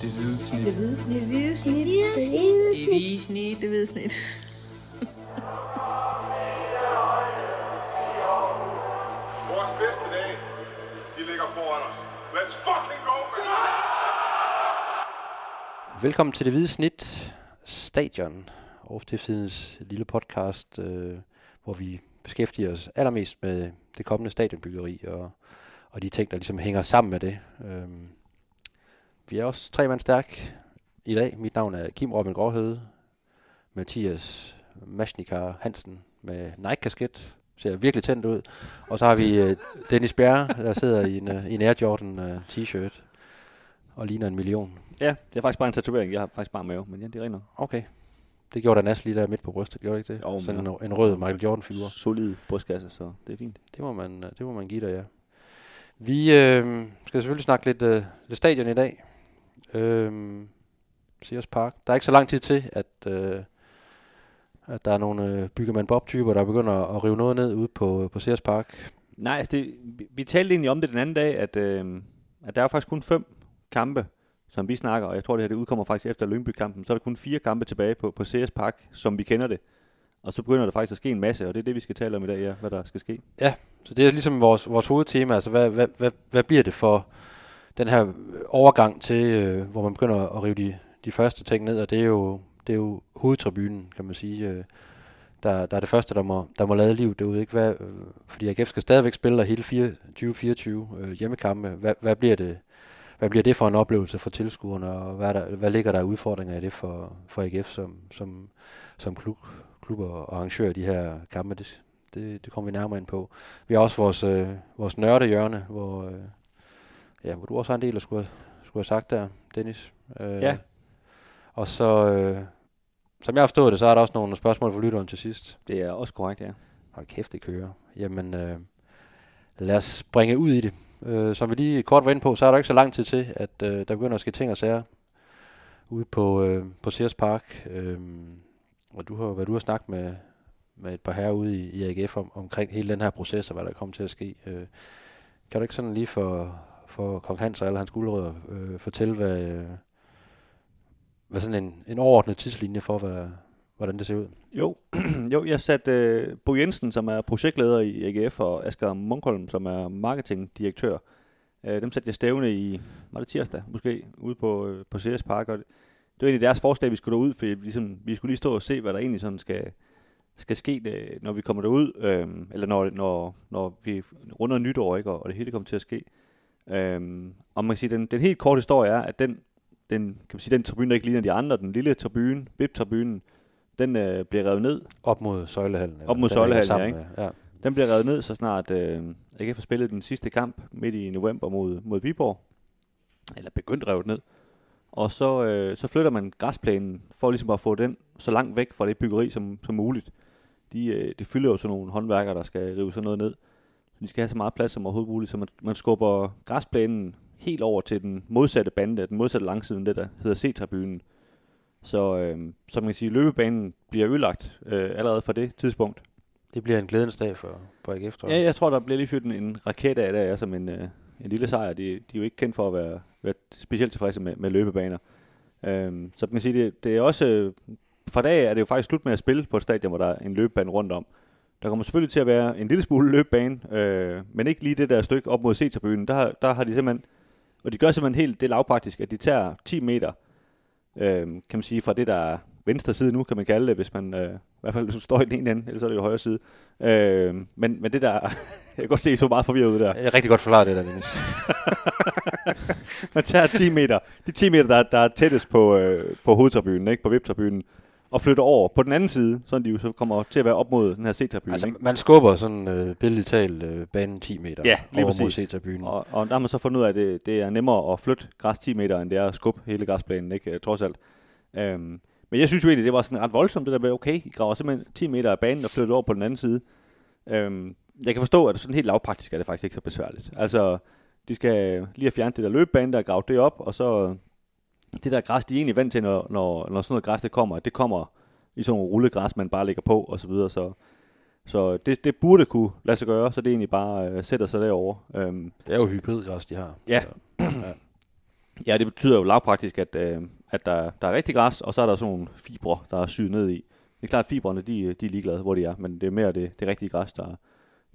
Det hvide snit. Det hvide snit. Det hvide snit. Det hvide Det hvide snit. Det hvide snit. Vores bedste dage, de ligger foran os. Let's fucking go, man! Velkommen til det hvide snit stadion, Aarhus lille podcast, øh, hvor vi beskæftiger os allermest med det kommende stadionbyggeri og, og de ting, der ligesom hænger sammen med det. Øhm, vi er også tre mand stærk i dag. Mit navn er Kim Robin Gråhøde, Mathias Maschnikar Hansen med Nike-kasket, ser virkelig tændt ud. Og så har vi øh, Dennis Bjerre, der sidder i en, øh, en Air Jordan øh, t-shirt og ligner en million. Ja, det er faktisk bare en tatovering. Jeg har faktisk bare mave, men ja, det er rent Okay. Det gjorde der næsten lige der midt på brystet, gjorde det ikke det? Jo, Sådan en, en rød Michael Jordan-figur. solid brystkasse, så det er fint. Det må man, øh, det må man give dig, ja. Vi øh, skal selvfølgelig snakke lidt, øh, lidt stadion i dag. Øh, Sears Park. Der er ikke så lang tid til, at, øh, at der er nogle øh, byggermand Bob-typer, der begynder at rive noget ned ude på, på Sears Park. Nej, altså det, vi, vi talte egentlig om det den anden dag, at, øh, at der er faktisk kun fem kampe, som vi snakker, og jeg tror det her det udkommer faktisk efter Lyngby-kampen, så er der kun fire kampe tilbage på, på CS Park, som vi kender det. Og så begynder der faktisk at ske en masse, og det er det, vi skal tale om i dag, ja, hvad der skal ske. Så det er ligesom vores, vores hovedtema. Altså, hvad, hvad, hvad, hvad bliver det for den her overgang til, øh, hvor man begynder at rive de, de første ting ned, og det er jo, det er jo hovedtribunen, kan man sige. Øh, der, der er det første, der må, der må lade liv derude. Ikke? Hvad, øh, fordi AGF skal stadigvæk spille der hele 2024 øh, hjemmekampe. Hvad, hvad, bliver det, hvad bliver det for en oplevelse for tilskuerne, og hvad, der, hvad ligger der af udfordringer i det for, for AGF som, som, som klub, klub og arrangør af de her kampe? Det, det, det kommer vi nærmere ind på. Vi har også vores, øh, vores nørdehjørne, hvor, øh, ja, hvor du også har en del at skulle, have- skulle have sagt der, Dennis. Øh, Ja. Og så, øh, som jeg har forstået det, så er der også nogle spørgsmål for lytteren til sidst. Det er også korrekt, ja. Hold kæft, det kører. Jamen, øh, lad os springe ud i det. Øh, som vi lige kort var inde på, så er der ikke så lang tid til, at øh, der begynder at ske ting og sager ude på, øh, på Sears Park. Øh, og du har, hvad du har snakket med, med et par herrer ude i, i AGF om, omkring hele den her proces og hvad der kommer til at ske. Øh, kan du ikke sådan lige for, for Kong Hans og alle hans guldrødder øh, fortælle, hvad, øh, hvad sådan en, en overordnet tidslinje for, hvad, hvordan det ser ud? Jo, jo jeg satte øh, Bo Jensen, som er projektleder i AGF, og Asger Munkholm, som er marketingdirektør. Øh, dem satte jeg stævne i, var det tirsdag måske, ude på, øh, på CS Park, og det, det var egentlig deres forslag, vi skulle derud, for ligesom, vi skulle lige stå og se, hvad der egentlig sådan skal, skal ske, når vi kommer derud, øh, eller når, når, når vi runder nytår, ikke, og, og det hele kommer til at ske. Øh, og man kan sige, den, den helt korte historie er, at den, den, kan man sige, den tribune, der ikke ligner de andre, den lille tribune, BIP-tribunen, den øh, bliver revet ned, Op mod Søjlehallen. Op mod Søjlehallen, sammen med- Ja. den bliver revet ned, så snart øh, AGF har spillet den sidste kamp midt i november mod, mod Viborg. Eller begyndt revet ned. Og så, øh, så flytter man græsplænen for ligesom at få den så langt væk fra det byggeri som, som muligt. De, øh, de fylder jo sådan nogle håndværkere, der skal rive sådan noget ned. De skal have så meget plads som overhovedet muligt, så man, man skubber græsplænen helt over til den modsatte bande, den modsatte langsiden, det der hedder C-tribunen. Så, øh, så man kan sige, løbebanen bliver ødelagt øh, allerede fra det tidspunkt. Det bliver en glædens dag for, for AGF, tror jeg. Ja, jeg tror, der bliver lige fyrt en, en raket af, der er som en, øh, en lille sejr. De, de er jo ikke kendt for at være, være specielt tilfredse med, med løbebaner. Øhm, så man kan sige, det, det er også... Øh, fra dag er det jo faktisk slut med at spille på et stadion, hvor der er en løbebane rundt om. Der kommer selvfølgelig til at være en lille smule løbebane, øh, men ikke lige det der stykke op mod C-tribunen. Der, der har de simpelthen... Og de gør simpelthen helt det lavpraktisk, at de tager 10 meter, øh, kan man sige, fra det der er venstre side nu, kan man kalde det, hvis man øh, i hvert fald hvis står i den ene ende, ellers er det jo højre side. Øh, men, men det der, jeg kan godt se, I så meget forvirret ud der. Jeg er rigtig godt forklaret det der, Dennis. Man tager 10 meter, de 10 meter, der, der er tættest på, øh, på hovedtribunen, ikke? på VIP-tribunen, og flytter over på den anden side, så de jo så kommer til at være op mod den her C-tribune. altså, ikke? man skubber sådan øh, billedligt talt øh, banen 10 meter Ja, lige over mod præcis. C-tribunen. Og, og der har man så fundet ud af, at det, det er nemmere at flytte græs 10 meter, end det er at skubbe hele græsplænen, ikke? Øh, trods alt. Øhm, men jeg synes jo egentlig, det var sådan ret voldsomt, det der med, okay, I graver simpelthen 10 meter af banen og flytter over på den anden side. Øhm, jeg kan forstå, at sådan helt lavpraktisk er det faktisk ikke så besværligt. Altså, de skal lige have fjernet det der løbebane, der er gravet det op, og så det der græs, de er egentlig vant til, når, når, når sådan noget græs det kommer, det kommer i sådan nogle rullegræs, man bare lægger på, og så videre, så Så det, det burde kunne lade sig gøre, så det egentlig bare øh, sætter sig derovre. Øhm, Det er jo hybridgræs, de har. Ja. Så, ja. Ja, det betyder jo lavpraktisk, at, øh, at der, der er rigtig græs, og så er der sådan nogle fibre, der er syet ned i. Det er klart, at fibrene, de, de er ligeglade, hvor de er, men det er mere det, det rigtige græs, der,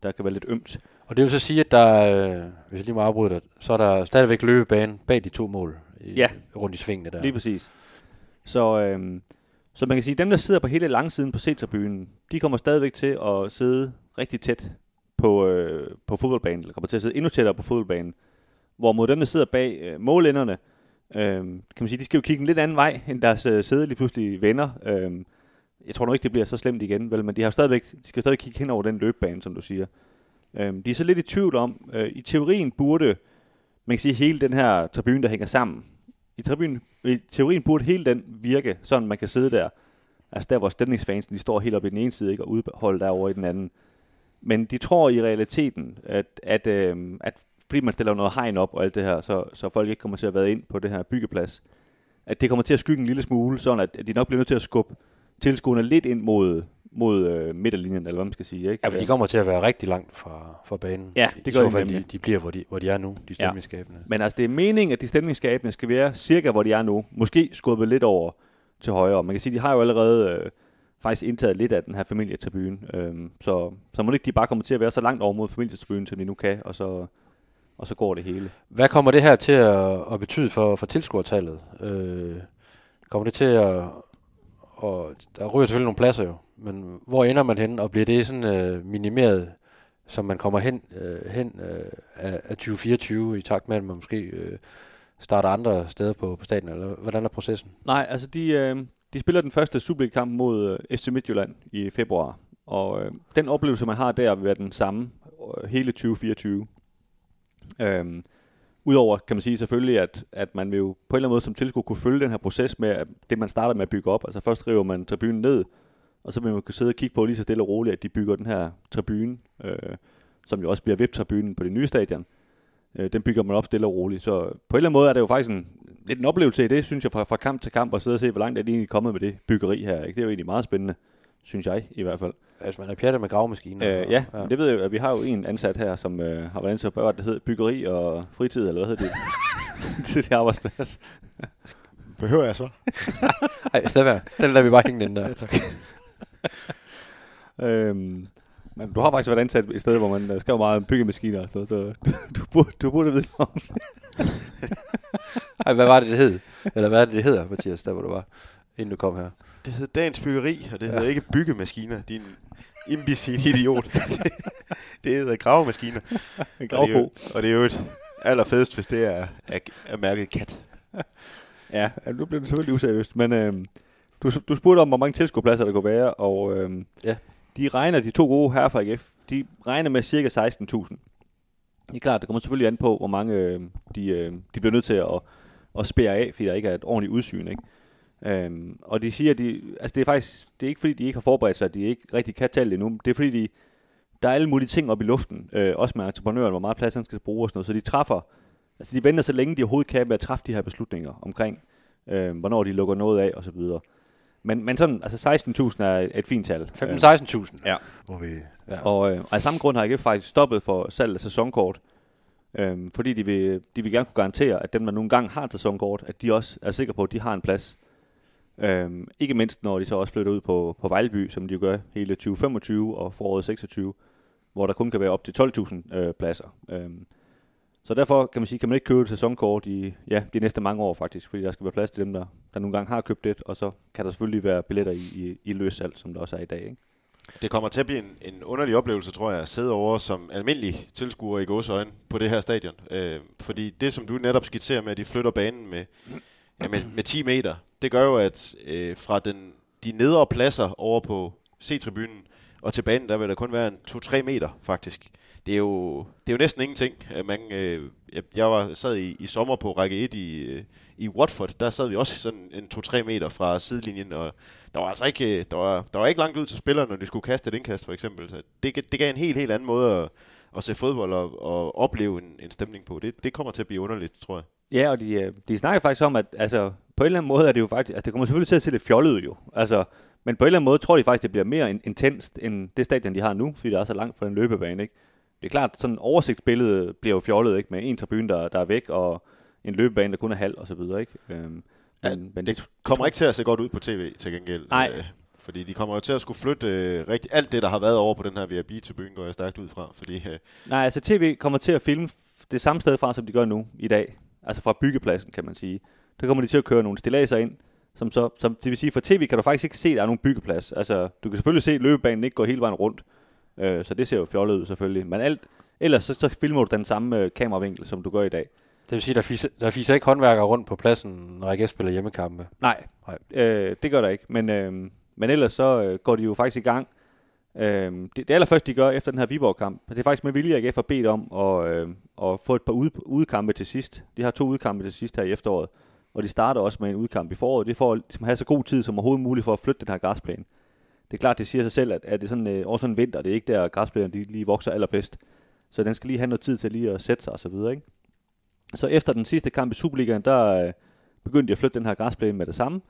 der kan være lidt ømt. Og det vil så sige, at der, øh, hvis jeg lige må afbryde dig, så er der stadigvæk løbebane bag de to mål i, Ja. rundt i svingene der. Lige præcis. Så, øhm, så man kan sige, at dem, der sidder på hele langsiden på C-tribunen, de kommer stadigvæk til at sidde rigtig tæt på, øh, på fodboldbanen, eller kommer til at sidde endnu tættere på fodboldbanen. Hvorimod dem, der sidder bag øh, målenderne, øh, kan man sige, de skal jo kigge en lidt anden vej, end deres øh, sæde lige pludselig vender. Øh, jeg tror nok ikke, det bliver så slemt igen, vel, men de, har stadigvæk, de skal stadig kigge hen over den løbebane, som du siger. Øh, de er så lidt i tvivl om, øh, i teorien burde, man kan sige, hele den her tribune, der hænger sammen, i, tribun, i teorien burde hele den virke, sådan man kan sidde der, altså der hvor stemningsfansen, de står helt oppe i den ene side, ikke, og udholde derovre i den anden. Men de tror i realiteten, at, at, øh, at fordi man stiller noget hegn op og alt det her, så, så folk ikke kommer til at være ind på det her byggeplads, at det kommer til at skygge en lille smule, sådan at, at de nok bliver nødt til at skubbe tilskuerne lidt ind mod, mod øh, midterlinjen, eller hvad man skal sige. Ikke? Ja, for de kommer til at være rigtig langt fra, fra banen. Ja, I det gør så de fald, de, de bliver, hvor de, hvor de er nu, de stemningsskabende. Ja. Men altså, det er meningen, at de stemningsskabende skal være cirka, hvor de er nu. Måske skubbet lidt over til højre. Man kan sige, de har jo allerede øh, faktisk indtaget lidt af den her familietribune. Øhm, så, så må ikke de bare kommer til at være så langt over mod familietribunen, som de nu kan, og så, og så går det hele. Hvad kommer det her til at, at betyde for, for tilskuertallet? Øh, kommer det til at... Og der ryger selvfølgelig nogle pladser jo, men hvor ender man hen, og bliver det sådan øh, minimeret, som man kommer hen, øh, hen øh, af, af 2024 i takt med, at man måske øh, starter andre steder på, på staten, eller hvordan er processen? Nej, altså de, øh, de spiller den første Superliga-kamp mod øh, FC Midtjylland i februar. Og øh, den oplevelse, man har der, vil være den samme øh, hele 2024. Øh, Udover kan man sige selvfølgelig, at, at man vil jo på en eller anden måde som tilskuer kunne følge den her proces med at det, man starter med at bygge op. Altså først river man tribunen ned, og så vil man kunne sidde og kigge på lige så stille og roligt, at de bygger den her tribune, øh, som jo også bliver VIP-tribunen på det nye stadion. Øh, den bygger man op stille og roligt. Så på en eller anden måde er det jo faktisk en, lidt en oplevelse i det, synes jeg, fra, fra kamp til kamp, og sidde og se, hvor langt er de egentlig kommet med det byggeri her. Ikke? Det er jo egentlig meget spændende, synes jeg i hvert fald. Altså man er pjattet med gravemaskiner. Øh, ja, ja, det ved jeg at vi har jo en ansat her, som øh, har været ansat på, hvad det hedder, byggeri og fritid, eller hvad hedder det, til det arbejdsplads. Behøver jeg så? Ej, lad være. Den lader vi bare hænge den der. Ja, tak. Øhm, men du har faktisk været ansat et sted, hvor man øh, skriver meget om byggemaskiner og sådan noget, så du, burde, du burde vide om det. Ej, hvad var det, det hed? Eller hvad er det, det hedder, Mathias, der hvor du var, inden du kom her? Det hedder Dagens Byggeri, og det hedder ikke byggemaskiner. Din imbecil idiot. det, hedder gravemaskiner. En Og det, er jo, gravko. og det er jo et allerfedest, hvis det er, er, er mærket kat. Ja, ja, nu bliver det selvfølgelig useriøst, men øhm, du, du spurgte om, hvor mange tilskuerpladser der kunne være, og øhm, Ja. de regner, de to gode her fra AGF, de regner med cirka 16.000. Det er klart, det kommer selvfølgelig an på, hvor mange øh, de, øh, de bliver nødt til at, at spære af, fordi der ikke er et ordentligt udsyn. Ikke? Øhm, og de siger, at de, altså det er faktisk det er ikke fordi, de ikke har forberedt sig, at de ikke rigtig kan tale det endnu. Det er fordi, de, der er alle mulige ting op i luften, øh, også med entreprenøren, hvor meget plads han skal bruge og sådan noget, så de træffer, altså de venter så længe de overhovedet kan med at træffe de her beslutninger omkring, øh, hvornår de lukker noget af og så videre. Men, men sådan, altså 16.000 er et, fint tal. 15-16.000. Ja. Hvor vi, ja. Og, øh, og af samme grund har AGF faktisk stoppet for salg af sæsonkort. Øhm, fordi de vil, de vil gerne kunne garantere, at dem, der nogle gange har et sæsonkort, at de også er sikre på, at de har en plads. Øhm, ikke mindst, når de så også flytter ud på, på Vejleby, som de jo gør hele 2025 og foråret 26, hvor der kun kan være op til 12.000 øh, pladser. Øhm, så derfor kan man sige, kan man ikke købe et sæsonkort i ja, de næste mange år faktisk, fordi der skal være plads til dem, der, der nogle gange har købt det, og så kan der selvfølgelig være billetter i, i, i løssalg, som der også er i dag. Ikke? Det kommer til at blive en, en underlig oplevelse, tror jeg, at sidde over som almindelig tilskuer i gåsøjne på det her stadion. Øh, fordi det, som du netop skitserer med, at de flytter banen med, ja, med, med 10 meter, det gør jo, at øh, fra den, de nedre pladser over på C-tribunen og til banen, der vil der kun være en 2-3 meter, faktisk. Det er jo, det er jo næsten ingenting. Man, øh, jeg, jeg var, sad i, i sommer på række 1 i, øh, i Watford. Der sad vi også sådan en 2-3 meter fra sidelinjen, og der var altså ikke, øh, der var, der var ikke langt ud til spillerne, når de skulle kaste et indkast, for eksempel. Så det, det gav en helt, helt anden måde at, at se fodbold og, og opleve en, en stemning på. Det, det kommer til at blive underligt, tror jeg. Ja, og de, øh, de snakker faktisk om, at altså, på en eller anden måde er det jo faktisk, altså det kommer selvfølgelig til at se lidt fjollet ud jo, altså, men på en eller anden måde tror de faktisk, det bliver mere in- intenst end det stadion, de har nu, fordi det er så langt fra den løbebane, ikke? Det er klart, sådan et oversigtsbillede bliver jo fjollet, ikke? Med en tribune, der, der er væk, og en løbebane, der kun er halv og så videre, ikke? Øhm, Ja, men, men Det kommer ikke til at se godt ud på tv til gengæld. Nej. Øh, fordi de kommer jo til at skulle flytte øh, rigtig, alt det, der har været over på den her VIP-tribune, går jeg stærkt ud fra. Fordi øh, Nej, altså tv kommer til at filme det samme sted fra, som de gør nu i dag. Altså fra byggepladsen, kan man sige. Der kommer de til at køre nogle stillaser ind, som så, som, det vil sige, for tv kan du faktisk ikke se, at der er nogen byggeplads. Altså, du kan selvfølgelig se, at løbebanen ikke går hele vejen rundt. Øh, så det ser jo fjollet ud, selvfølgelig. Men alt, ellers så, så filmer du den samme øh, kameravinkel, som du gør i dag. Det vil sige, der fiser, der fiser ikke håndværkere rundt på pladsen, når AGF spiller hjemmekampe. Nej, Nej. Øh, det gør der ikke. Men, øh, men ellers så øh, går de jo faktisk i gang. Øh, det, det allerførste, de gør efter den her Viborg-kamp, det er faktisk med vilje, at AGF har bedt om at, øh, at få et par ude, udkampe til sidst. De har to udkampe til sidst her i efteråret, og de starter også med en udkamp i foråret. Det er for at ligesom have så god tid som overhovedet muligt for at flytte den her græsplæne. Det er klart, det siger sig selv, at, at det er sådan, øh, også sådan en vinter, det er ikke der, græsplænerne de lige vokser allerbedst. Så den skal lige have noget tid til lige at sætte sig og så videre, ikke? Så efter den sidste kamp i Superligaen, der øh, begyndte de at flytte den her græsplæne med det samme.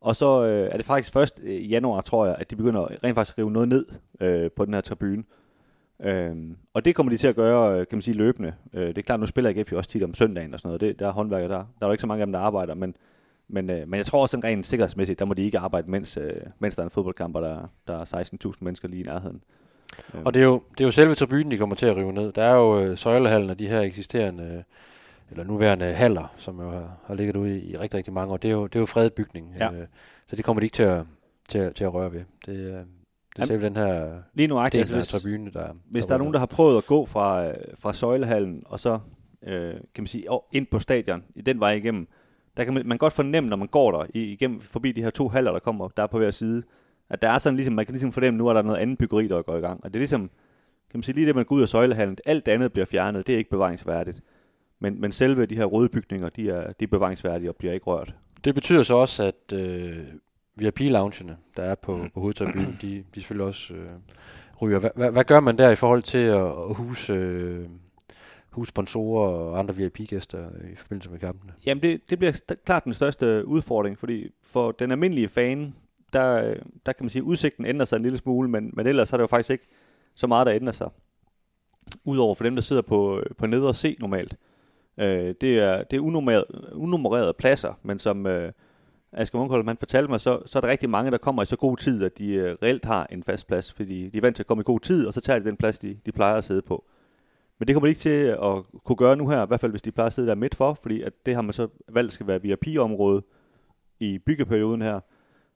Og så øh, er det faktisk først øh, i januar, tror jeg, at de begynder rent faktisk at rive noget ned øh, på den her tribune. Øhm, og det kommer de til at gøre, øh, kan man sige, løbende. Øh, det er klart, nu spiller AGF jo også tit om søndagen og sådan noget. Det, der er håndværker der. Der er jo ikke så mange af dem, der arbejder, men, men, øh, men jeg tror også, at rent sikkerhedsmæssigt, der må de ikke arbejde, mens, øh, mens der er en fodboldkamp, og der, der er 16.000 mennesker lige i nærheden. Og det er, jo, det er jo selve tribunen, de kommer til at rive ned. Der er jo øh, søjlehallen og de her eksisterende, øh, eller nuværende haller, som jo har, har ligget ude i, i rigtig, rigtig mange år. Det er jo, det er jo fredet bygning. Ja. Øh, så det kommer de ikke til at, til, til at røre ved. Det, øh, det er den her Lige nu del altså, hvis, tribunen, der hvis der er nogen, der har prøvet at gå fra, øh, fra søjlehallen og så, øh, kan man sige, og ind på stadion, i den vej igennem, der kan man, man godt fornemme, når man går der, igennem, forbi de her to haller, der kommer, der er på hver side, at der er sådan ligesom, man kan ligesom fornemme, nu er der noget andet byggeri, der går i gang. Og det er ligesom, kan man sige, lige det, man går ud af søjlehallen, alt det andet bliver fjernet, det er ikke bevaringsværdigt. Men, men selve de her røde bygninger, de er, de er bevaringsværdige og bliver ikke rørt. Det betyder så også, at øh, VIP-loungene, der er på, på hovedtribunen, de, de selvfølgelig også øh, ryger. Hvad, hvad, hvad gør man der i forhold til at, at huse, øh, huse sponsorer og andre VIP-gæster i forbindelse med kampene? Jamen, det, det bliver st- klart den største udfordring, fordi for den almindelige fan, der, der kan man sige, at udsigten ændrer sig en lille smule, men, men ellers er der jo faktisk ikke så meget, der ændrer sig. Udover for dem, der sidder på, på nedre C normalt. Øh, det er, det er unummererede, unummererede pladser, men som øh, Asger Munkholm han fortalte mig, så, så er der rigtig mange, der kommer i så god tid, at de øh, reelt har en fast plads, fordi de er vant til at komme i god tid, og så tager de den plads, de, de plejer at sidde på. Men det kommer de ikke til at kunne gøre nu her, i hvert fald hvis de plejer at sidde der midt for, fordi at det har man så valgt skal være VIP-område i byggeperioden her.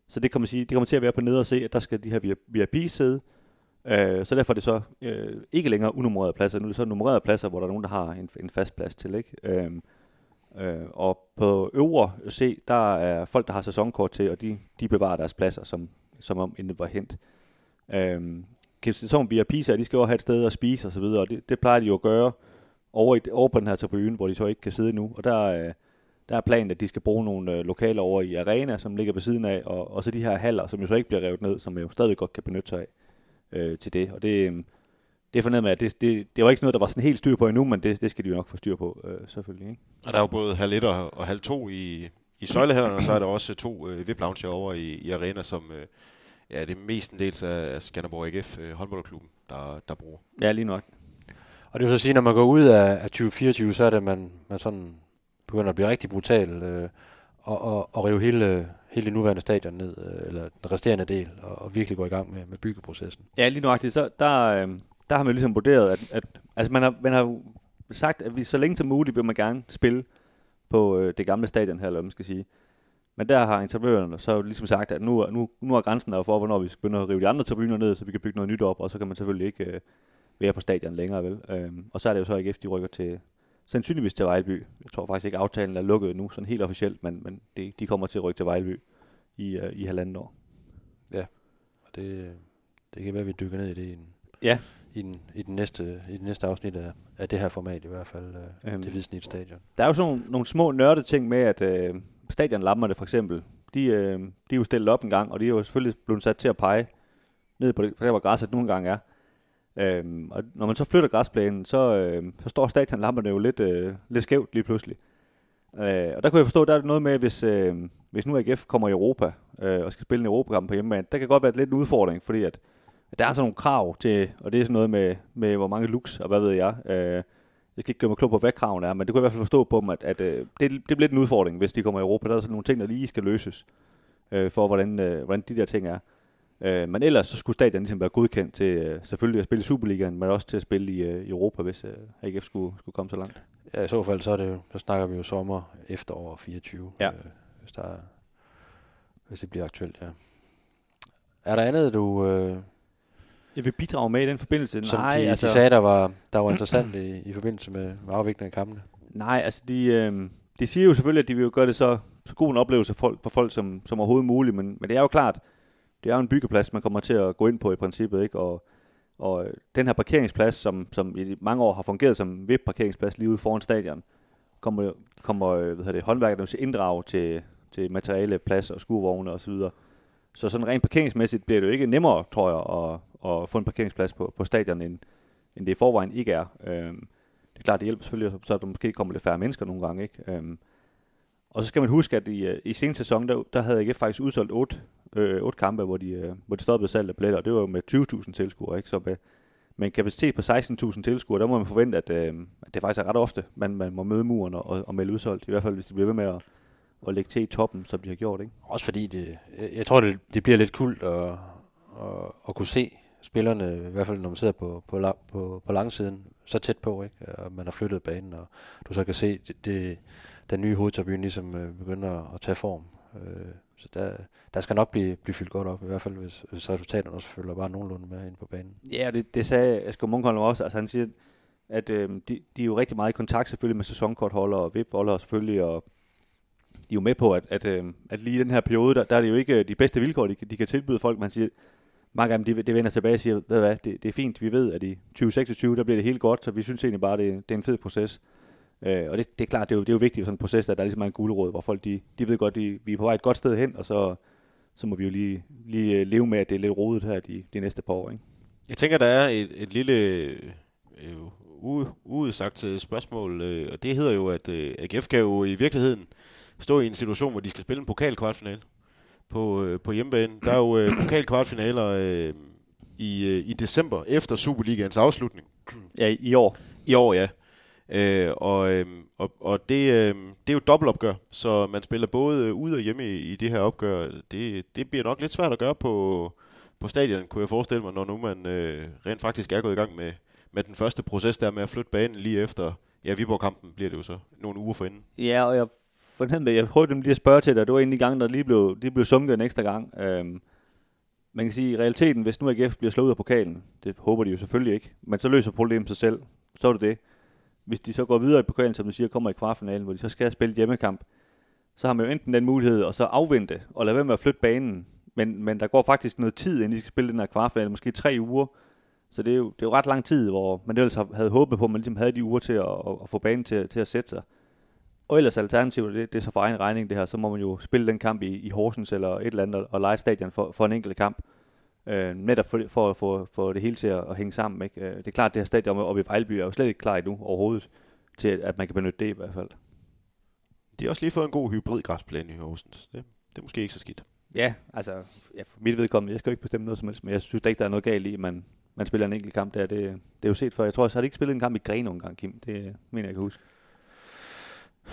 Så det kommer, sige, det kommer til at være på nede og se, at der skal de her VIP sidde. Øh, så derfor er det så øh, ikke længere unummererede pladser. Nu er det så nummererede pladser, hvor der er nogen, der har en, en fast plads til. Ikke? Øh, øh, og på øvre C, der er folk, der har sæsonkort til, og de, de bevarer deres pladser, som, som om inden var hent. Øh, sæsonen via Pisa, VIP'er, de skal jo have et sted at spise og så videre, og det, det plejer de jo at gøre over, i, over på den her tribune, hvor de så ikke kan sidde nu. Og der, øh, der er planen, at de skal bruge nogle øh, lokaler over i Arena, som ligger ved siden af, og, og så de her haller, som jo så ikke bliver revet ned, som jo stadig godt kan benytte sig af øh, til det. Og det, øh, det er fornemt med, at det, det, det var ikke noget, der var sådan helt styr på endnu, men det, det skal de jo nok få styr på, øh, selvfølgelig. Ikke? Og der er jo både halv 1 og og halv 2 i, i søjlehælderne, og så er der også to øh, VIP-lounge over i, i arena, som øh, ja, det er mestendels af af Skanderborg AGF øh, håndboldklubben, der, der bruger. Ja, lige nok. Og det vil så sige, når man går ud af, af 2024, så er det, at man, man sådan begynder at blive rigtig brutal øh, og, og, og rive hele, hele det nuværende stadion ned, øh, eller den resterende del, og, og virkelig gå i gang med, med byggeprocessen. Ja, lige nøjagtigt. Så der, øh, der har man ligesom vurderet, at, at altså man har, man har sagt, at vi så længe som muligt vil man gerne spille på øh, det gamle stadion her, eller hvad man skal sige. Men der har entreprenørerne så ligesom sagt, at nu, nu, nu er grænsen der for, hvornår vi skal begynde at rive de andre tribuner ned, så vi kan bygge noget nyt op, og så kan man selvfølgelig ikke øh, være på stadion længere, vel? Øhm, og så er det jo så ikke, efter de rykker til, sandsynligvis til Vejleby. Jeg tror faktisk ikke, aftalen er lukket nu, sådan helt officielt, men, men de, de kommer til at rykke til Vejleby i, øh, i halvandet år. Og det, det kan være, at vi dykker ned i det i den, Ja. i den, i den, næste, i den næste afsnit af, af det her format i hvert fald, øh, Øhm. det Hvidsnit Stadion. Der er jo sådan nogle, nogle små nørde ting med, at øh, stadionlamperne for eksempel, de, øh, de er jo stillet op en gang, og de er jo selvfølgelig blevet sat til at pege ned på det, for der hvor græsset nogle gange er. Øhm, og når man så flytter græsplænen, så, øh, så står stadionlamperne jo lidt, øh, lidt skævt lige pludselig. Øh, og der kunne jeg forstå, der er noget med, hvis, øh, hvis nu AGF kommer i Europa øh, og skal spille en Europakamp på hjemmebane, der kan godt være lidt en udfordring, fordi at, at der er sådan nogle krav til, og det er sådan noget med, med hvor mange lux og hvad ved jeg. Øh, jeg skal ikke gøre mig klog på, hvad kravene er, men det kunne jeg i hvert fald forstå på dem, at, at øh, det, det bliver en udfordring, hvis de kommer i Europa. Der er sådan nogle ting, der lige skal løses, øh, for hvordan, øh, hvordan de der ting er. Øh, men ellers så skulle stadion ligesom være godkendt til øh, selvfølgelig at spille i Superligaen, men også til at spille i, øh, Europa, hvis øh, AGF skulle, skulle komme så langt. Ja, i så fald, så, er det, jo- så snakker vi jo sommer, efterår 24, Ja. øh, hvis, der er, hvis det bliver aktuelt, ja. Er der andet, du, øh, Jeg vil bidrage med i den forbindelse. som nej, de, altså, de sagde, der var, der var interessant i, i forbindelse med, med afviklingen af kampene? Nej, altså de, øh, de siger jo selvfølgelig, at de vil jo gøre det så, så god en oplevelse for, for folk som, som overhovedet muligt, men, men det er jo klart, det er jo en byggeplads, man kommer til at gå ind på i princippet, ikke? Og, og øh, den her parkeringsplads, som, som i mange år har fungeret som VIP-parkeringsplads lige ude foran stadion, kommer, kommer øh, hvad hedder det, håndværkerne til inddrag til, til materiale, plads og skurvogne osv. Så, så sådan rent parkeringsmæssigt bliver det jo ikke nemmere, tror jeg, at, at få en parkeringsplads på, på stadion, end, end det i forvejen ikke er. Øhm, det er klart, det hjælper selvfølgelig, så der måske kommer lidt færre mennesker nogle gange. Ikke? Øhm, og så skal man huske, at i, øh, i seneste sæson, der, der havde AGF faktisk udsolgt otte, øh, otte kampe, hvor de, øh, hvor de stoppede salg af billetter, og det var jo med 20.000 tilskuere. Ikke? Så med, med en kapacitet på 16.000 tilskuere, der må man forvente, at, øh, at det faktisk er ret ofte, man, man må møde muren og, og, og melde udsolgt. I hvert fald, hvis de bliver ved med at, at lægge til i toppen, som de har gjort. Ikke? Også fordi det, jeg, jeg tror, det, det bliver lidt kult at, at, at kunne se spillerne, i hvert fald når man sidder på, på, lang, på, på langsiden, så tæt på, ikke? Og man har flyttet banen, og du så kan se det, det, den nye hovedtribune ligesom øh, begynder at tage form. Øh, så der, der skal nok blive, blive fyldt godt op, i hvert fald hvis, hvis resultaterne også følger bare nogenlunde med ind på banen. Ja, det, det sagde Asger Munkholm også. Altså han siger, at øh, de, de er jo rigtig meget i kontakt selvfølgelig med sæsonkortholdere og VIP-holdere selvfølgelig, og de er jo med på, at, at, øh, at lige i den her periode, der, der er det jo ikke øh, de bedste vilkår, de, kan- de kan tilbyde folk. Man siger, mange af dem, de, de vender tilbage og siger, ved hvad, det, det er fint, vi ved, at i 2026, der bliver det helt godt, så vi synes egentlig bare, det, det er en fed proces. Øh, og det, det er klart, det er jo, det er jo vigtigt i sådan en proces, at der ligesom er ligesom en guldråd, hvor folk, de, de ved godt, de, vi er på vej et godt sted hen, og så, så må vi jo lige, lige øh, leve med, at det er lidt rodet her de, de næste par år, ikke? Jeg tænker, der er et, et lille øh, u- uudsagt spørgsmål, øh, og det hedder jo, at øh, AGF kan jo i virkeligheden stå i en situation, hvor de skal spille en pokalkvartfinale på, øh, på hjemmebane. Der er jo øh, pokalkvartfinaler øh, i, øh, i december efter Superligaens afslutning. Ja, i, år. I år, ja. Øh, og, øh, og, og det, øh, det er jo dobbeltopgør, så man spiller både øh, ude og hjemme i, i det her opgør. Det, det bliver nok lidt svært at gøre på, på stadion, kunne jeg forestille mig, når nu man øh, rent faktisk er gået i gang med, med den første proces der med at flytte banen lige efter, ja, Viborg-kampen bliver det jo så nogle uger forinden. Ja, og jeg fornemmede, jeg prøvede dem lige at spørge til dig. Det var egentlig gang, der lige blev, lige blev sunket en ekstra gang. Øhm, man kan sige, i realiteten, hvis nu AGF bliver slået ud af pokalen, det håber de jo selvfølgelig ikke, men så løser problemet sig selv. Så er det det. Hvis de så går videre i pokalen, som du siger, kommer i kvartfinalen, hvor de så skal spille hjemmekamp, så har man jo enten den mulighed at så afvente og lade være med at flytte banen. Men, men der går faktisk noget tid, inden de skal spille den her kvartfinale, måske tre uger. Så det er jo, det er jo ret lang tid, hvor man ellers havde håbet på, at man ligesom havde de uger til at, at, at få banen til, til at sætte sig. Og ellers alternativet, det, det er så for egen regning det her, så må man jo spille den kamp i, i Horsens eller et eller andet, og, og lege stadion for, for en enkelt kamp. Øh, netop for, for at få for det hele til at, at hænge sammen. Ikke? Øh, det er klart, at det her stadion oppe i Vejleby er jo slet ikke klar endnu overhovedet, til at, at man kan benytte det i hvert fald. De har også lige fået en god hybridgræsplæne i Horsens. Det, det er måske ikke så skidt. Ja, altså, ja, for mit vedkommende, jeg skal jo ikke bestemme noget som helst, men jeg synes da ikke, der er noget galt i, at man, man spiller en enkelt kamp der. Det, det er jo set for. Jeg tror også, har de ikke spillet en kamp i Gren nogle gange, Kim? Det mener jeg kan huske.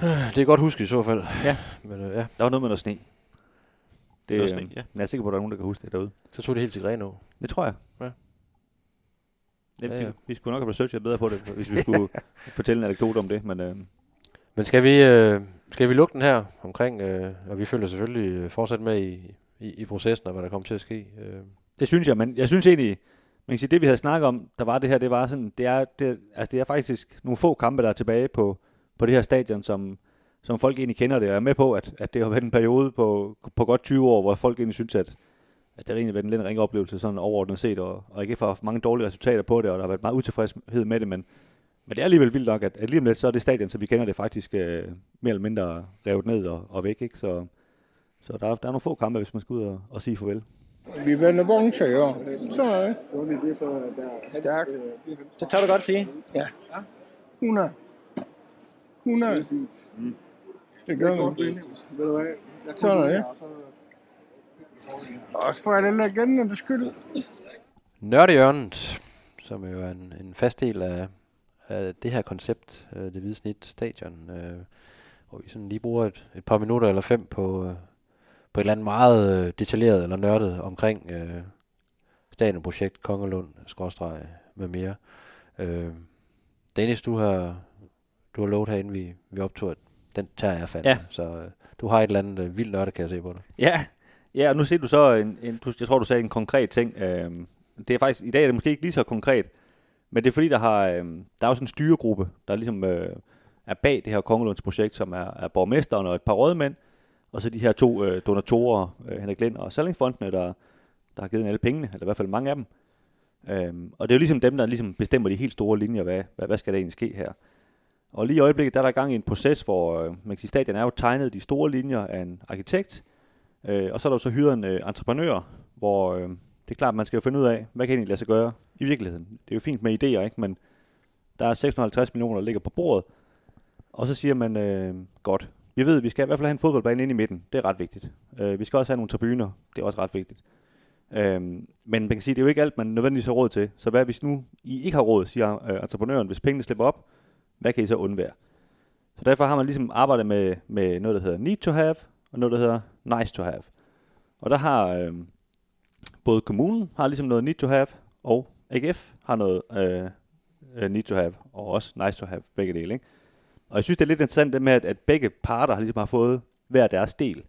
Det er godt husket i så fald. Ja. Men øh, ja, Der var noget med noget sne. Det, Noget sne, øh, ja. Jeg er sikker på, at der er nogen, der kan huske det derude. så tog det helt til Grenå. Det tror jeg. Ja. Ja, Ja, vi, vi skulle nok have researchet bedre på det, hvis vi skulle fortælle en anekdote om det, men øh, Men skal vi, øh, skal vi lukke den her omkring, øh, og vi følger selvfølgelig øh, fortsat med i, i, i processen og hvad der kommer til at ske. Øh, det synes jeg, men jeg synes egentlig, man kan sige, det vi havde snakket om, der var det her, det var sådan, det er, det, altså det er faktisk nogle få kampe, der er tilbage på, på det her stadion, som, som folk egentlig kender det, og er med på, at, at det har været en periode på, på godt 20 år, hvor folk egentlig synes, at, at det har egentlig været en lidt ringe oplevelse, sådan overordnet set, og, og ikke har haft mange dårlige resultater på det, og der har været meget utilfredshed med det, men, men det er alligevel vildt nok, at, at lige om lidt, så er det stadion, som vi kender det, faktisk øh, mere eller mindre revet ned og, og væk, ikke? Så, så der, er, der er nogle få kampe, hvis man skal ud og, og sige farvel. Vi vender år. Så er det. Stærkt. Det tør du godt sige. 100. 100. Det gør vi. Sådan er det. Også for alle legendernes skyld. Nørdehjørnet, som jo er en, en fast del af, af det her koncept, øh, det hvide snit stadion, øh, hvor vi sådan lige bruger et, et par minutter eller fem på, øh, på et eller andet meget øh, detaljeret eller nørdet omkring øh, stadionprojekt Kongelund, skråstreg med mere. Øh, Dennis, du har, du har lovet herinde, vi, vi optog, at den tager jeg fandme. Ja. Så øh, du har et eller andet øh, vildt nørdet, kan jeg se på dig. Ja, ja og nu ser du så, en, en, du, jeg tror, du sagde en konkret ting. Øhm, det er faktisk, i dag er det måske ikke lige så konkret, men det er fordi, der, har, øhm, der er sådan en styregruppe, der ligesom øh, er bag det her Kongelunds projekt, som er, er borgmesteren og et par rådmænd, og så de her to øh, donatorer, øh, Henrik Lind og Sallingsfondene, der, der har givet alle pengene, eller i hvert fald mange af dem. Øhm, og det er jo ligesom dem, der ligesom bestemmer de helt store linjer, hvad, hvad, hvad skal der egentlig ske her. Og lige i øjeblikket, der er der gang i en proces, hvor øh, man kan sige, stadion er jo tegnet de store linjer af en arkitekt, øh, og så er der jo så hyret en øh, entreprenør, hvor øh, det er klart, man skal jo finde ud af, hvad kan egentlig lade sig gøre i virkeligheden. Det er jo fint med idéer, ikke? men der er 650 millioner, der ligger på bordet, og så siger man, øh, godt, vi ved, at vi skal i hvert fald have en fodboldbane ind i midten. Det er ret vigtigt. Øh, vi skal også have nogle tribuner. Det er også ret vigtigt. Øh, men man kan sige, det er jo ikke alt, man nødvendigvis har råd til. Så hvad hvis nu I ikke har råd, siger øh, entreprenøren, hvis pengene slipper op, hvad kan I så undvære? Så derfor har man ligesom arbejdet med, med noget, der hedder need to have, og noget, der hedder nice to have. Og der har øh, både kommunen har ligesom noget need to have, og AGF har noget øh, øh, need to have, og også nice to have, begge dele. Ikke? Og jeg synes, det er lidt interessant det med, at, at begge parter har ligesom har fået hver deres del.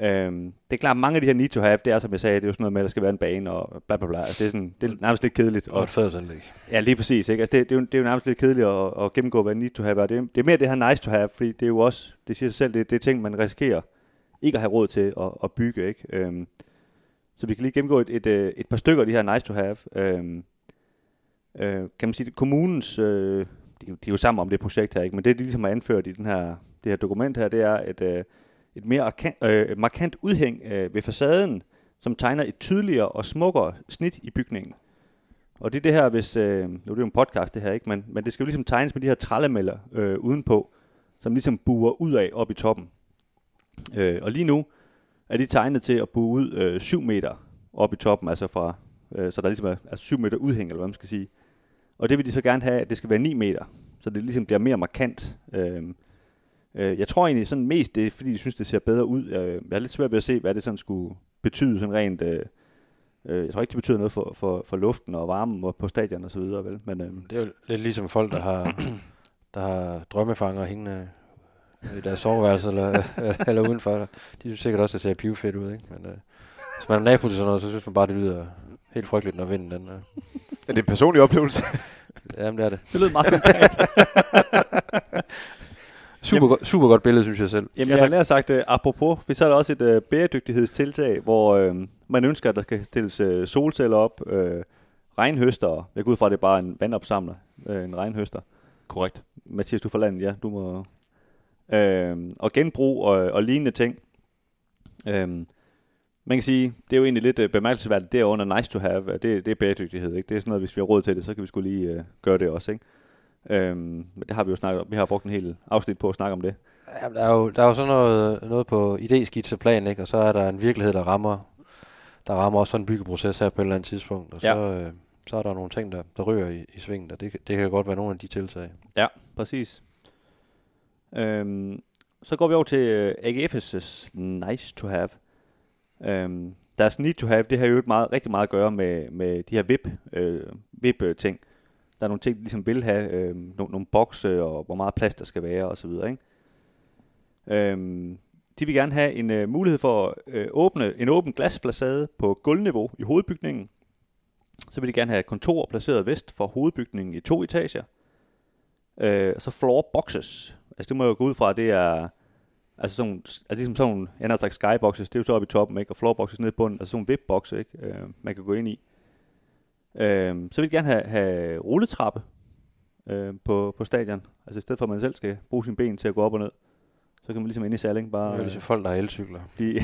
Øhm, det er klart, mange af de her need to have, det er som jeg sagde, det er jo sådan noget med, at der skal være en bane og bla bla bla. Altså, det, er sådan, det er nærmest lidt kedeligt. Og et fædresanlæg. Ja, lige præcis. Ikke? Altså, det, det, er jo, det er jo nærmest lidt kedeligt at, at gennemgå, hvad need to have er. Det, er- det er mere det her nice to have, fordi det er jo også, det siger sig selv, det, det er ting, man risikerer ikke at have råd til at, at bygge. Ikke? Øhm, så vi kan lige gennemgå et, et, øh, et par stykker af de her nice to have. Øhm, øh, kan man sige, at kommunens, øh, de, er jo- de er jo sammen om det projekt her, ikke? men det, de ligesom har anført i den her, det her dokument her, det er et, øh, et mere markant, øh, markant udhæng øh, ved facaden, som tegner et tydeligere og smukkere snit i bygningen. Og det er det her, hvis, øh, nu er det jo en podcast det her, ikke? Men, men det skal jo ligesom tegnes med de her trællemælder øh, udenpå, som ligesom buer ud af op i toppen. Øh, og lige nu er de tegnet til at bue ud øh, 7 meter op i toppen, altså fra, øh, så der ligesom er altså 7 meter udhæng, eller hvad man skal sige. Og det vil de så gerne have, at det skal være 9 meter, så det ligesom bliver mere markant. Øh, øh, jeg tror egentlig sådan mest, det er, fordi de synes, det ser bedre ud. Øh, jeg er lidt svært ved at se, hvad det sådan skulle betyde sådan rent... Øh, øh, jeg tror ikke, det betyder noget for, for, for luften og varmen og på stadion og så videre, vel? Men, øh, Det er jo lidt ligesom folk, der har, der har drømmefanger hængende i deres soveværelse eller, eller udenfor. De synes sikkert også, at det ser pivfedt ud, ikke? Men øh, hvis man er nabo til sådan noget, så synes man bare, det lyder helt frygteligt, når vinden den... Øh. Er det en personlig oplevelse? Jamen, det er det. det lød meget konkret. Super, go- super godt billede, synes jeg selv. Jamen, jeg har nær sagt, uh, apropos, vi så er der også et uh, bæredygtighedstiltag, hvor uh, man ønsker, at der skal stilles uh, solceller op, uh, regnhøster, jeg går ud fra, at det er bare en vandopsamler, uh, en regnhøster. Korrekt. Mathias, du er fra landet, ja, du må... Uh, og genbrug og, og lignende ting. Uh, man kan sige, det er jo egentlig lidt uh, bemærkelsesværdigt, det er under nice to have, det, det er bæredygtighed, ikke? Det er sådan noget, hvis vi har råd til det, så kan vi skulle lige uh, gøre det også, ikke? Øhm, men det har vi jo snakket om. Vi har brugt en hel afsnit på at snakke om det. Jamen, der er jo, der er jo sådan noget, noget på idéskitseplan, ikke? Og så er der en virkelighed, der rammer, der rammer også sådan en byggeproces her på et eller andet tidspunkt. Og så, Ja. øh, så er der nogle ting, der, der rører i, i svingen, og det, kan- det kan godt være nogle af de tiltag. Ja, præcis. Øhm, så går vi over til øh, AGF's nice to have. Øhm, deres need to have, det har jo meget, rigtig meget at gøre med, med de her VIP, øh, VIP-ting. Der er nogle ting, de ligesom vil have, øh, nogle, nogle bokse, og hvor meget plads der skal være, og så videre, ikke? Øhm, de vil gerne have en øh, mulighed for at øh, åbne en åben glasfacade på gulvniveau i hovedbygningen. Så vil de gerne have kontor placeret vest for hovedbygningen i to etager. Øh, så floor boxes. Altså det må jeg jo gå ud fra, det er altså sådan, altså ligesom sådan en anden slags skyboxes, det er jo så oppe i toppen, ikke? Og floor boxes nede i bunden, altså sådan nogle vip ikke? Øh, man kan gå ind i. Øh, så vil de gerne have, have rulletrappe øh, på, på stadion. Altså i stedet for, at man selv skal bruge sine ben til at gå op og ned, så kan man ligesom inde i Salling Det bare er jo ligesom folk, der har elcykler. blive,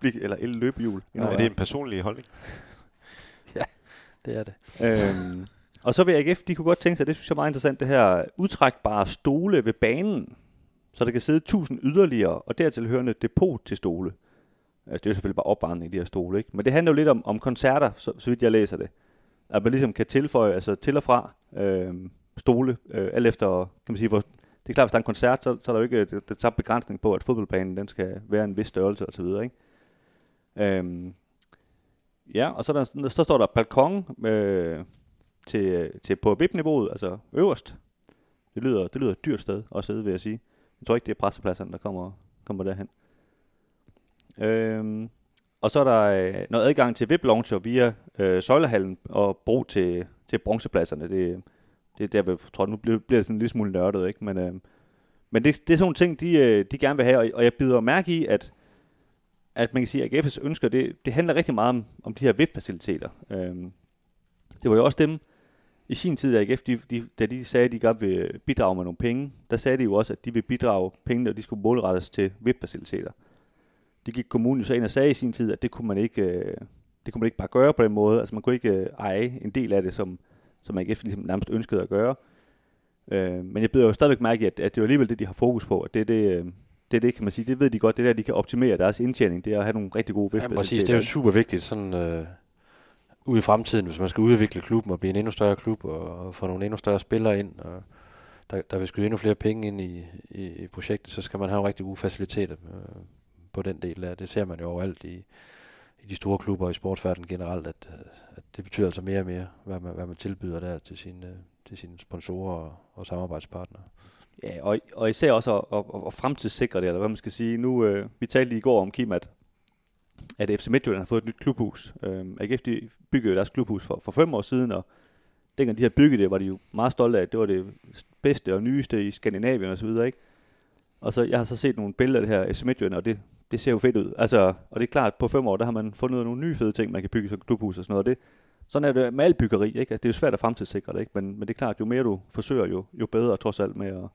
blive, eller el løbehjul. Ja, er det en personlig holdning? Det er det. øhm, og så vil AGF, de kunne godt tænke sig, det synes jeg er meget interessant, det her udtrækbare stole ved banen, så der kan sidde 1000 yderligere, og dertil hørende depot til stole. Altså, det er jo selvfølgelig bare opvarmning, de her stole, ikke? Men det handler jo lidt om, om koncerter, så, så vidt jeg læser det. At man ligesom kan tilføje, altså til og fra, øh, stole, øh, alt efter, kan man sige, hvor, det er klart, hvis der er en koncert, så, så er der jo ikke øh, det, det samme begrænsning på, at fodboldbanen den skal være en vis størrelse og så videre, ikke? Øhm, ja, og så, der, så står der balkon øh, til, til på VIP-niveauet, altså øverst. Det lyder, det lyder et dyrt sted at sidde, vil jeg sige. Jeg tror ikke, det er pressepladserne, der kommer, kommer derhen. Øhm, og så er der øh, noget adgang til VIP-launcher via øh, søjlehallen og bro til, til bronzepladserne. Det, det er der, jeg tror, nu bliver, bliver det sådan en lille smule nørdet, ikke? Men, øh, men det, det er sådan nogle ting, de, øh, de gerne vil have, og, og jeg bider mærke i, at, at man kan sige, at AGF's ønsker, det, det handler rigtig meget om, om de her VIP-faciliteter. Øh, det var jo også dem, i sin tid, AGF, de, de, da de sagde, at de godt vil bidrage med nogle penge, der sagde de jo også, at de vil bidrage pengene, og de skulle målrettes til VIP-faciliteter. Det gik kommunen jo så ind og sagde i sin tid, at det kunne man ikke, øh, det kunne man ikke bare gøre på den måde. Altså man kunne ikke øh, eje en del af det, som, som AGF ligesom nærmest ønskede at gøre. Øh, men jeg bliver jo stadigvæk mærke at, at det er alligevel det, de har fokus på. At det er det, øh, det er det, kan man sige. Det ved de godt. Det er der, de kan optimere deres indtjening. Det er at have nogle rigtig gode Ja, præcis. Det er jo super vigtigt sådan, øh, ude i fremtiden, hvis man skal udvikle klubben og blive en endnu større klub og, og få nogle endnu større spillere ind, og der, der vil skyde endnu flere penge ind i, i, i projektet, så skal man have nogle rigtig gode faciliteter øh, på den del af. Det ser man jo overalt i, i de store klubber i sportsverdenen generelt, at, øh, at det betyder altså mere og mere, hvad man, hvad man tilbyder der til sine, til sine sponsorer og, og samarbejdspartnere. Ja, og, og især også at, at, at fremtidssikre det, eller hvad man skal sige. Nu, øh, vi talte i går om, Kim, at, at FC Midtjylland har fået et nyt klubhus. Øh, AGF de byggede deres klubhus for, for fem år siden, og dengang de havde bygget det, var de jo meget stolte af, at det var det bedste og nyeste i Skandinavien osv., ikke? Og så, jeg har så set nogle billeder af det her FC Midtjylland, og det, det ser jo fedt ud. Altså, og det er klart, at på fem år, der har man fundet nogle nye fede ting, man kan bygge som klubhus og sådan noget. Og det, sådan er det med alt byggeri, ikke? Altså, det er jo svært at fremtidssikre det, ikke? Men, men det er klart, jo mere du forsøger, jo, jo bedre trods alt med at,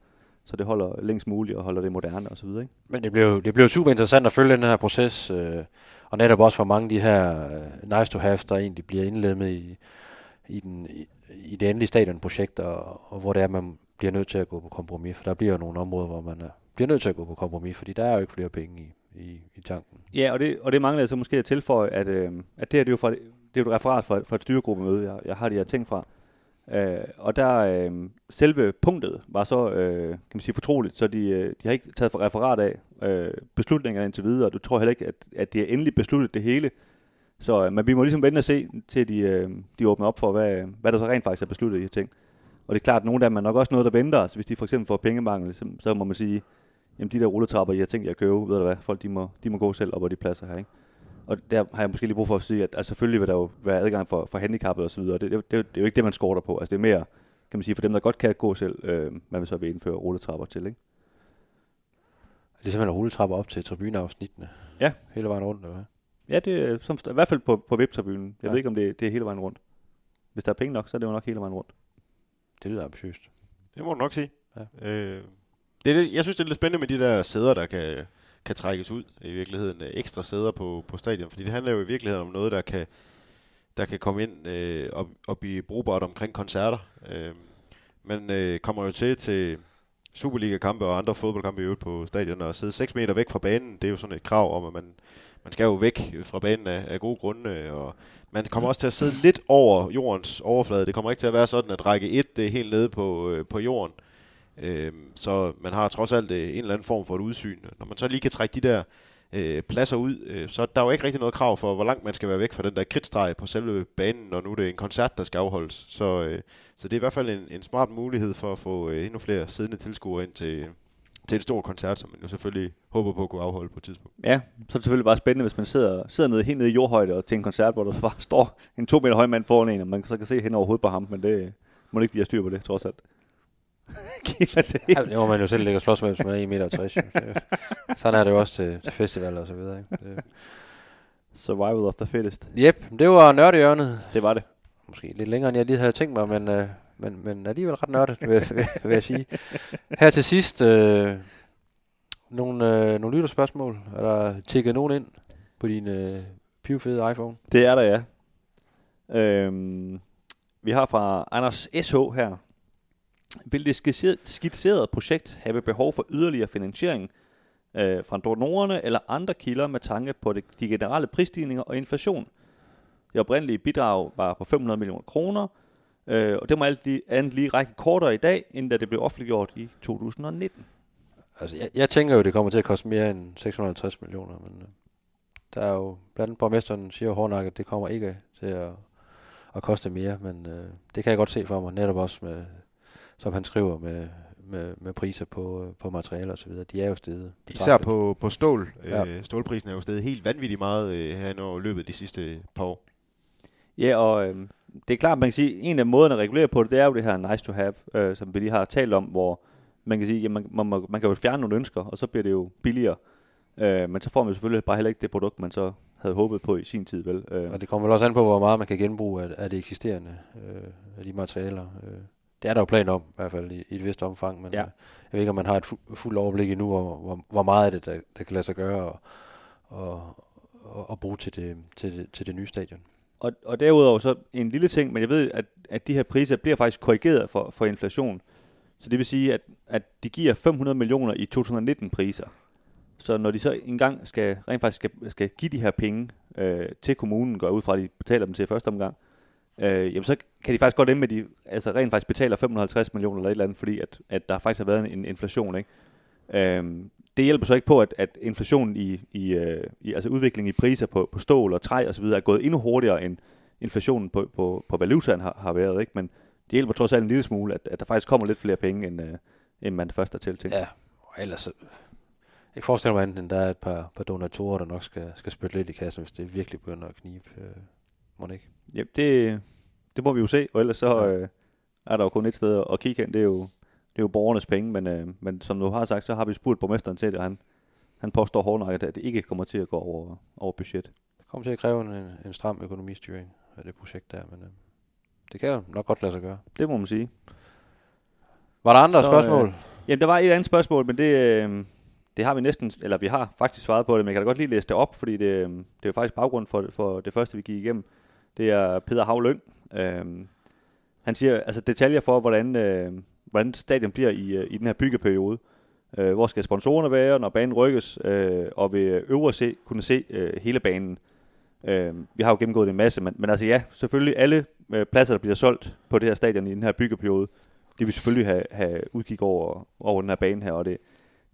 så det holder længst muligt og holder det moderne og så videre, ikke? Men det blev, det blev super interessant at følge den her proces, øh, og netop også for mange af de her øh, nice to have, der egentlig bliver indlemmet i, i, den, i, i det endelige stadionprojekt, og, og hvor det er, man bliver nødt til at gå på kompromis, for der bliver jo nogle områder, hvor man er, bliver nødt til at gå på kompromis, fordi der er jo ikke flere penge i, i, i tanken. Ja, og det, og det mangler jeg så måske at tilføje, at, øh, at det her det er jo fra, det er jo et referat fra, fra et styregruppemøde, jeg, jeg har de her ting fra. Øh, og der øh, selve punktet var så, øh, kan man sige, fortroligt, så de, øh, de har ikke taget for referat af øh, beslutningerne indtil videre, og du tror heller ikke, at, at det er endelig besluttet det hele. Så, øh, men vi må ligesom vente og se, til de, øh, de åbner op for, hvad, hvad der så rent faktisk er besluttet i de her ting. Og det er klart, at nogle af dem er nok også noget, der venter. så hvis de for eksempel får pengemangel, så, så må man sige, jamen de der rulletrapper, jeg har tænkt jer at købe, ved du hvad, folk de må, de må gå selv op på de pladser her, ikke? Og der har jeg måske lige brug for at sige, at altså, selvfølgelig vil der jo være adgang for, for handicappede osv., det, det, det, det, er jo ikke det, man skorter på. Altså det er mere, kan man sige, for dem, der godt kan gå selv, øh, man vil så vil indføre rulletrapper til, ikke? Det er simpelthen rulletrapper op til tribuneafsnittene. Ja. Hele vejen rundt, eller hvad? Ja, det er som, i hvert fald på, på VIP-tribunen. Jeg ja. ved ikke, om det, det er hele vejen rundt. Hvis der er penge nok, så er det jo nok hele vejen rundt. Det lyder ambitiøst. Det må du nok sige. Ja. Øh, det er det, jeg synes, det er lidt spændende med de der sæder, der kan, kan trækkes ud i virkeligheden. Øh, ekstra sæder på, på stadion, fordi det handler jo i virkeligheden om noget, der kan, der kan komme ind øh, og, og blive brugbart omkring koncerter. Øh, man øh, kommer jo til til Superliga-kampe og andre fodboldkampe i øvrigt på stadion og sidde 6 meter væk fra banen. Det er jo sådan et krav om, at man, man skal jo væk fra banen af, af gode grunde, øh, og man kommer også til at sidde lidt over jordens overflade. Det kommer ikke til at være sådan, at række 1 det er helt nede på, øh, på jorden. Øh, Øhm, så man har trods alt øh, en eller anden form for et udsyn. Når man så lige kan trække de der øh, pladser ud, øh, så der er jo ikke rigtig noget krav for, hvor langt man skal være væk fra den der kridtstreg på selve banen, når nu det er en koncert, der skal afholdes. Så, øh, så det er i hvert fald en, en smart mulighed for at få øh, endnu flere siddende tilskuere ind til, til en stor koncert, som man jo selvfølgelig håber på at kunne afholde på et tidspunkt. Ja, så er det selvfølgelig bare spændende, hvis man sidder, sidder nede, helt nede i jordhøjde og til en koncert, hvor der så bare står en to meter høj mand foran en, og man så kan se hen over hovedet på ham, men det må ikke de have styr på det, trods alt. Giv mig det. Ja, det må man jo selv ligge og slås med, hvis man er 1,60 meter. Sådan er det jo også til, til festivaler og så videre. Ikke? Det, Survival of the fittest. yep, det var nørdehjørnet. Det var det. Måske lidt længere, end jeg lige havde tænkt mig, men, øh, men, men alligevel ret nørdet, vil, vil, vil jeg sige. Her til sidst, øh, nogle, øh, nogle lytterspørgsmål. Er der tikket nogen ind på din øh, pivfede iPhone? Det er der, ja. Øhm, vi har fra Anders SH her. Vil det skitserede projekt have behov for yderligere finansiering øh, fra donorerne eller andre kilder med tanke på det, de generelle prisstigninger og inflation? Det oprindelige bidrag var på 500 millioner kroner, Øh, og det må alt lige, andet lige række kortere i dag, end da det blev offentliggjort i 2019. Altså, jeg, jeg tænker jo, det kommer til at koste mere end 650 millioner, men øh, der er jo, blandt andet borgmesteren siger Hornak, at det kommer ikke til at, at koste mere, men øh, det kan jeg godt se for mig, netop også med, som han skriver, med, med, med priser på, øh, på materialer og så videre. De er jo stedet. Især på, på stål. Ja. Øh, stålprisen er jo stedet helt vanvittigt meget øh, her over løbet af de sidste par år. Ja, og øh, det er klart, man kan sige, en af måderne at regulere på det, det er jo det her nice to have, øh, som vi lige har talt om, hvor man kan sige, at man, man, må- man kan jo fjerne nogle ønsker, og så bliver det jo billigere. Øh, men så får man jo selvfølgelig bare heller ikke det produkt, man så havde håbet på i sin tid, vel? Øh, Og det kommer vel også an på, hvor meget man kan genbruge af, af det eksisterende, øh, af de materialer. Øh. Det er der jo planer om, i hvert fald i, i et vist omfang, men Ja. ja. jeg ved ikke, om man har et fu- fuldt overblik endnu, over hvor, hvor meget af det, der, der kan lade sig gøre og, og, og, og bruge til det, til, det, til det nye stadion. Og, og derudover så en lille ting, men jeg ved, at, at de her priser bliver faktisk korrigeret for, for inflation. Så det vil sige, at, at de giver 500 millioner i 2019 priser. Så når de så engang skal, rent faktisk skal, skal give de her penge øh, til kommunen, går ud fra, at de betaler dem til første omgang, øh, øh, jamen så kan de faktisk godt ende med, at de altså rent faktisk betaler 550 millioner eller et eller andet, fordi at, at der faktisk har været en, inflation. Ikke? Øh, det hjælper så ikke på, at, at inflationen i, i, øh, i altså udviklingen i priser på, på stål og træ osv. er gået endnu hurtigere end inflationen på, på, på valutaen har, har været. Ikke? Men det hjælper trods alt en lille smule, at, at der faktisk kommer lidt flere penge, end, øh, end man først har tiltænkt. Ja, og ellers... Jeg forestiller mig, at der er et par, par donatorer, der nok skal, skal spytte lidt i kassen, hvis det virkelig begynder at knibe. Øh, må det ikke? Ja, det, det må vi jo se, og ellers så Ja. øh, er der jo kun et sted at- kigge hen. Det er jo, det er jo borgernes penge, men, øh, men som du har sagt, så har vi spurgt borgmesteren til det, og han, han påstår hårdnakket, at det ikke kommer til at gå over, over budget. Det kommer til at kræve en, en stram økonomistyring af det projekt der, men øh, det kan jo nok godt lade sig gøre. Det må man sige. Var der andre Så, spørgsmål? Øh, jamen, der var et andet spørgsmål, men det, øh, det har vi næsten, eller vi har faktisk svaret på det, men jeg kan da godt lige læse det op, fordi det, øh, det er faktisk baggrund for, for det første, vi gik igennem. Det er Peter Havløn. Øh, han siger altså detaljer for, hvordan, øh, hvordan stadion bliver i, øh, i den her byggeperiode. Øh, hvor skal sponsorerne være, når banen rykkes, øh, og vil øvre se, kunne se øh, hele banen. Øh, vi har jo gennemgået det en masse, men, men altså ja, selvfølgelig alle øh, pladser, der bliver solgt på det her stadion i den her byggeperiode, de vil selvfølgelig have, have udkig over, over den her bane her, og det,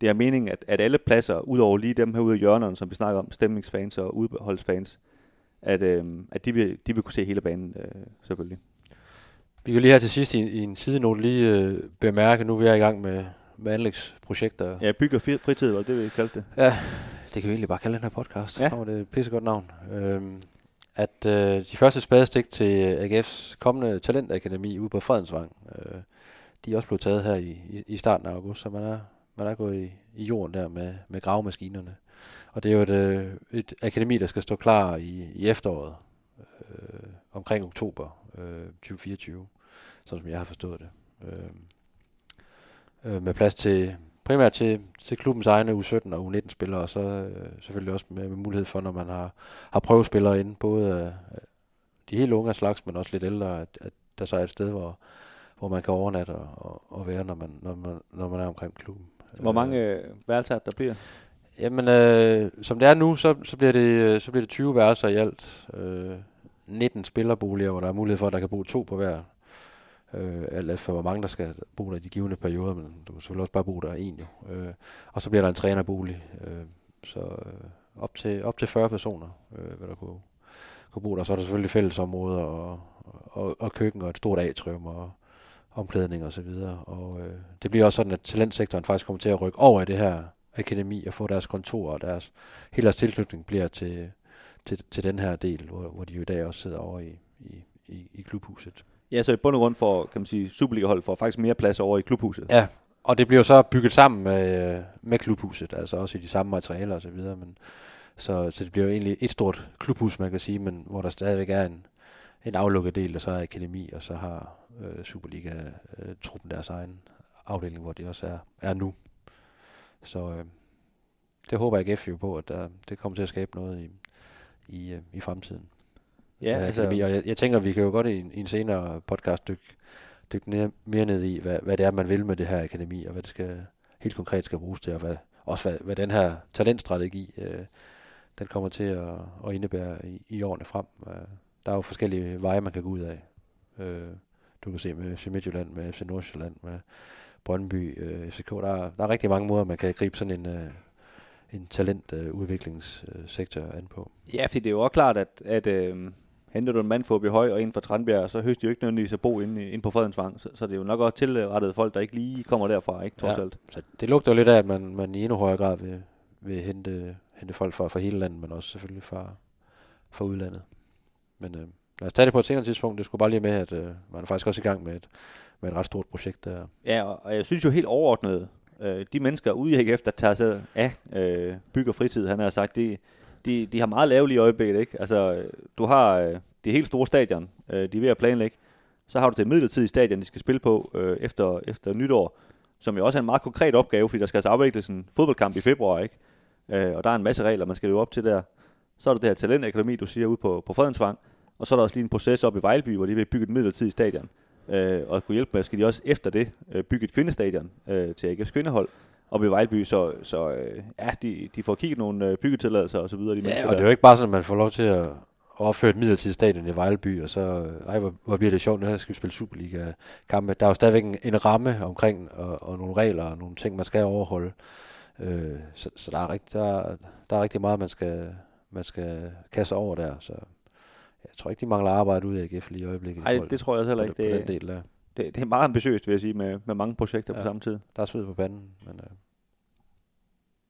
det er meningen, at, at alle pladser, udover lige dem her ude i hjørnerne, som vi snakker om, stemningsfans og udholdsfans, at, øh, at de, vil, de vil kunne se hele banen, øh, selvfølgelig. Vi kan lige her til sidst i, i en sidenote lige øh, bemærke, nu vi er i gang med, med anlægsprojekter. Ja, bygger fri- fritid, var det vi kaldte det? Ja, det kan vi egentlig bare kalde den her podcast. Ja. Ja. Det er et pissegodt navn. Øhm, at øh, de første spadestik til AGF's kommende talentakademi ude på Fredensvang, øh, de er også blevet taget her i, i, i starten af august, så man er, man er gået i, i jorden der med, med gravemaskinerne. Og det er jo et, øh, et akademi, der skal stå klar i, i efteråret, øh, omkring oktober øh, 2024, sådan som jeg har forstået det. Øh, øh, med plads til primært til, til klubbens egne U17 og U19-spillere, og så øh, selvfølgelig også med, med mulighed for, når man har, har prøvespillere inde, både af de helt unge af slags, men også lidt ældre, at, at der så er et sted, hvor, hvor man kan overnatte og, og, og være, når man, når, man, når man er omkring klubben. Hvor mange øh, værelser er der bliver? Jamen, øh, som det er nu, så, så, bliver det, øh, så bliver det 20 værelser i alt. Øh, 19 spillerboliger, hvor der er mulighed for, at der kan bo to på hver. Øh, alt efter, hvor mange der skal bo der i de givende perioder, men du kan selvfølgelig også bare bo der en jo. Øh, og så bliver der en trænerbolig. Øh, så øh, op, til, op til 40 personer øh, vil der kunne, kunne bo der. Så er der selvfølgelig fællesområder og, og, og køkken og et stort atrium og omklædning og så videre. Og øh, det bliver også sådan, at talentsektoren faktisk kommer til at rykke over i det her akademi og få deres kontor og deres, hele deres tilknytning bliver til, til, til den her del, hvor, hvor de jo i dag også sidder over i, i, i, i klubhuset. Ja, så i bund og grund for, kan man sige, Superliga-hold får faktisk mere plads over i klubhuset. Ja, og det bliver jo så bygget sammen med, med klubhuset, altså også i de samme materialer og så videre, men så, så det bliver jo egentlig et stort klubhus, man kan sige, men hvor der stadigvæk er en, en aflukket del, der så er akademi, og så har øh, Superliga-truppen deres egen afdeling, hvor de også er, er nu. Så øh, det håber jeg AGF jo på, at der, det kommer til at skabe noget i, i, øh, i fremtiden. Ja, af altså, akademi. Og jeg, jeg tænker, vi kan jo godt i en, i en senere podcast dykke, dykke ned, mere ned i, hvad, hvad det er, man vil med det her akademi, og hvad det skal, helt konkret skal bruges til, og hvad, også hvad, hvad den her talentstrategi, øh, den kommer til at, at indebære i, i årene frem. Øh, der er jo forskellige veje, man kan gå ud af. Øh, du kan se med FC Midtjylland, med FC Nordsjælland, med Brøndby, øh, FCK. Der er, der er rigtig mange måder, man kan gribe sådan en, øh, en talentudviklingssektor øh, an på. Ja, fordi det er jo også klart, at, at øh, henter du en mand for Høj og en fra Tranbjerg, så høster de jo ikke nødvendigvis at bo inde, inde på Fredensvang. Så, så det er jo nok også tilrettet folk, der ikke lige kommer derfra, ikke trods Ja. alt. Så det lugter jo lidt af, at man, man i endnu højere grad vil, vil hente, hente folk fra, fra hele landet, men også selvfølgelig fra, fra udlandet. Men øh, lad os tage det på et senere tidspunkt. Det skulle bare lige med, at øh, man er faktisk også i gang med et, med et ret stort projekt der. Ja, og, jeg synes jo helt overordnet, øh, de mennesker ude i efter tager sig af øh, bygger fritid, han har sagt, de, de, de har meget lavt i øjeblikket, ikke? Altså, du har øh, det helt store stadion, øh, de er ved at planlægge, så har du det midlertidige stadion, de skal spille på øh, efter, efter nytår, som jo også er en meget konkret opgave, fordi der skal altså afvikles en fodboldkamp i februar, ikke? Øh, og der er en masse regler, man skal leve op til der. Så er der det her talentakademi, du siger, ude på, på Fredensvang, og så er der også lige en proces op i Vejleby, hvor de vil bygge et midlertidigt stadion. Øh, og kunne hjælpe med, skal de også efter det øh, bygge et kvindestadion øh, til AGF's kvindehold op i Vejleby, så, så øh, ja, de, de får kigget nogle øh, byggetilladelser og så videre. De Ja, og det er jo ikke bare sådan, at man får lov til at opføre et midlertidigt stadion i Vejleby, og så, ej, hvor, hvor bliver det sjovt, nu her skal vi spille Superliga-kampe. Der er jo stadigvæk en, en ramme omkring, og, og nogle regler og nogle ting, man skal overholde. Øh, så, så der, er rigt, der, der er rigtig meget, man skal, man skal kaste over der, så jeg tror ikke, de mangler arbejde ud af AGF lige i øjeblikket. Nej, det tror jeg også heller ikke. På den Det, del der. det, det er meget ambitiøst, vil jeg sige, med, med mange projekter ja. på samme tid. Der er sved på panden, men øh,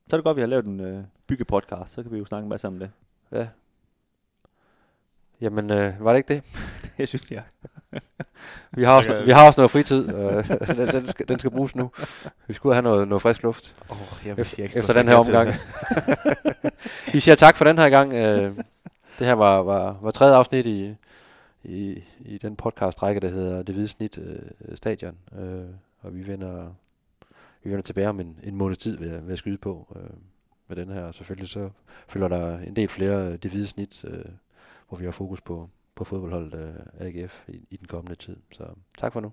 Så er det godt, at vi har lavet en øh, byggepodcast, så kan vi jo snakke en masse om det. ja. Jamen, øh, var det ikke det? Det synes jeg. Vi har også, vi har også noget fritid, og den, den, skal, den skal bruges nu. Vi skulle have noget, noget frisk luft Oh, jeg, efter, efter den her omgang. vi siger tak for den her gang. Øh, det her var, var, var tredje afsnit i, i, i den podcast-række, der hedder Det Hvide Snit øh, Stadion. Øh, og vi vender, vi vender tilbage om en, en måneds tid ved, ved at skyde på øh, med den her. Og selvfølgelig så følger der en del flere øh, Det Hvide Snit, øh, hvor vi har fokus på, på fodboldholdet øh, AGF i, i den kommende tid. Så tak for nu.